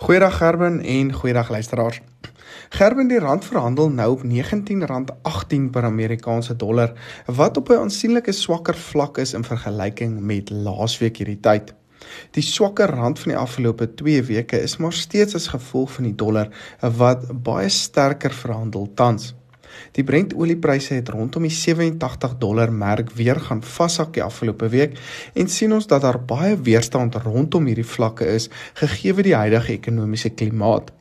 Goeiedag Gerben en goeiedag luisteraars. Gerben die rand verhandel nou op R19.18 per Amerikaanse dollar wat op 'n aansienlike swakker vlak is in vergelyking met laasweek hierdie tyd. Die swakker rand van die afgelope 2 weke is maar steeds as gevolg van die dollar wat baie sterker verhandel tans. Die Brent oliepryse het rondom die 87 dollar merk weer gaan vashak die afgelope week en sien ons dat daar baie weerstand rondom hierdie vlakke is gegee die huidige ekonomiese klimaat.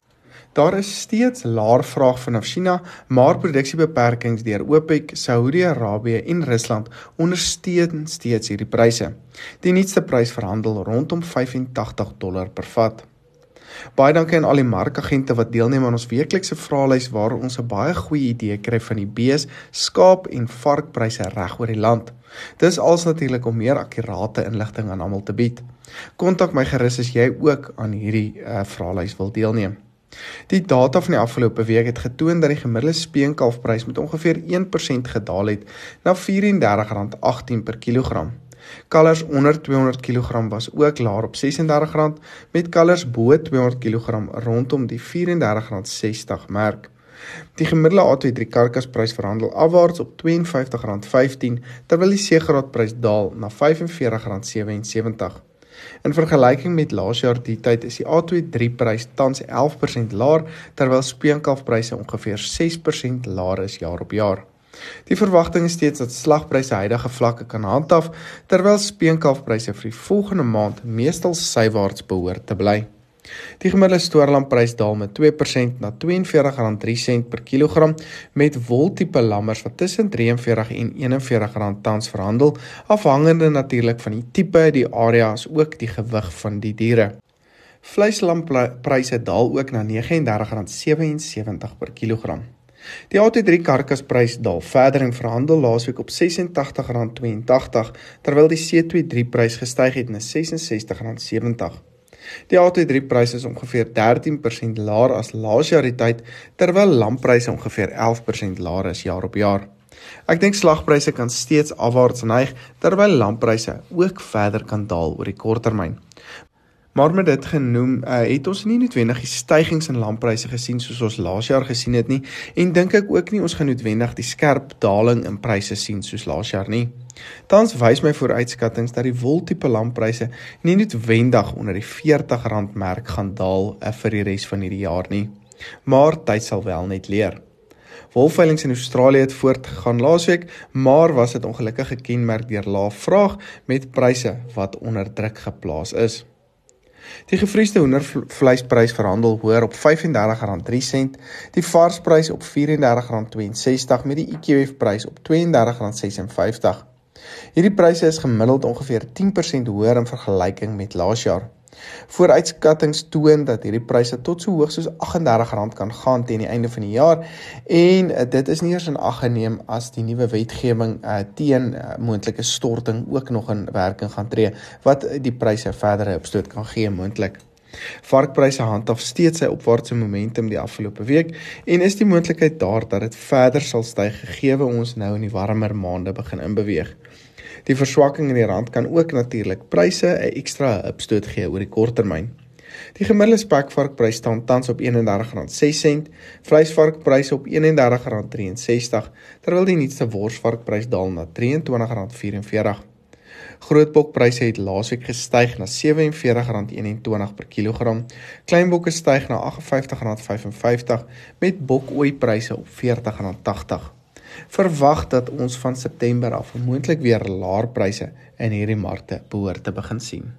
Daar is steeds laer vraag vanaf China, maar produksiebeperkings deur OPEC, Saudi-Arabië en Rusland ondersteun steeds hierdie pryse. Die nuutste prys verhandel rondom 85 dollar per vat. Baie dankie aan al die markagente wat deelneem aan ons weeklikse vraelys waar ons 'n baie goeie idee kry van die bees, skaap en varkpryse reg oor die land. Dis als natuurlik om meer akkurate inligting aan almal te bied. Kontak my gerus as jy ook aan hierdie uh, vraelys wil deelneem. Die data van die afgelope week het getoon dat die gemiddelde speenkalfprys met ongeveer 1% gedaal het na R34.18 per kilogram. Kalvers onder 200 kg was ook laer op R36 met kalvers bo 200 kg rondom die R34.60 merk. Die gemiddelde A2 karkasprys verhandel afwaarts op R52.15 terwyl die C-graadprys daal na R45.77. In vergelyking met laas jaar die tyd is die A2 prys tans 11% laer terwyl speenkalfpryse ongeveer 6% laer is jaar op jaar. Die verwagting is steeds dat slagpryse huidige vlakke kan handhaaf terwyl speenkalfpryse vir die volgende maand meestal sywaarts behoort te bly. Die gemiddelde stoorlamprys daal met 2% na R42.03 per kilogram met woltipe lammers wat tussen R43 en R41 tans verhandel afhangende natuurlik van die tipe, die area as ook die gewig van die diere. Vleislamppryse daal ook na R39.77 per kilogram. Die AT3 karkasprys daal verder en verhandel laasweek op R86.82 terwyl die C23 prys gestyg het na R66.70. Die AT3 prys is ongeveer 13% laer as laas jaar die tyd terwyl lamppryse ongeveer 11% laer is jaar op jaar. Ek dink slagpryse kan steeds afwaarts neig terwyl lamppryse ook verder kan daal oor die korttermyn. Maar met dit genoem, uh, het ons nie noodwendig die stygings in landpryse gesien soos ons laas jaar gesien het nie en dink ek ook nie ons gaan noodwendig die skerp daling in pryse sien soos laas jaar nie. Tans wys my vooruitskattinge dat die woltipe landpryse nie noodwendig onder die R40 merk gaan daal uh, vir die res van hierdie jaar nie. Maar tyd sal wel net leer. Wolveilings in Australië het voortgegaan laasweek, maar was dit ongelukkig gekenmerk deur lae vraag met pryse wat onder druk geplaas is. Die gevriesde hoendervleisprys verhandel hoër op R35.03, die varsprys op R34.62 met die IQF prys op R32.56. Hierdie pryse is gemiddeld ongeveer 10% hoër in vergelyking met laas jaar. Vooruitskattinge toon dat hierdie pryse tot so hoog soos R38 kan gaan teen die einde van die jaar en uh, dit is nie eers in ag geneem as die nuwe wetgewing uh, teen uh, moontlike storting ook nog in werking gaan tree wat uh, die pryse verdere opstoot kan gee moontlik. Varkpryse handhaaf steeds sy opwaartse momentum die afgelope week en is die moontlikheid daar dat dit verder sal styg gegee ons nou in die warmer maande begin inbeweeg. Die verswakking in die rand kan ook natuurlik pryse 'n ekstra opstoot gee oor die korttermyn. Die gemiddelde spekvarkprys staan tans op R31.06, vleisvarkpryse op R31.63, terwyl die nuutste worsvarkprys daal na R23.44. Grootbokpryse het laasweek gestyg na R47.21 per kilogram. Kleinbokke styg na R58.55 met bokooipryse op R40.80 verwag dat ons van September af moontlik weer laer pryse in hierdie markte behoort te begin sien.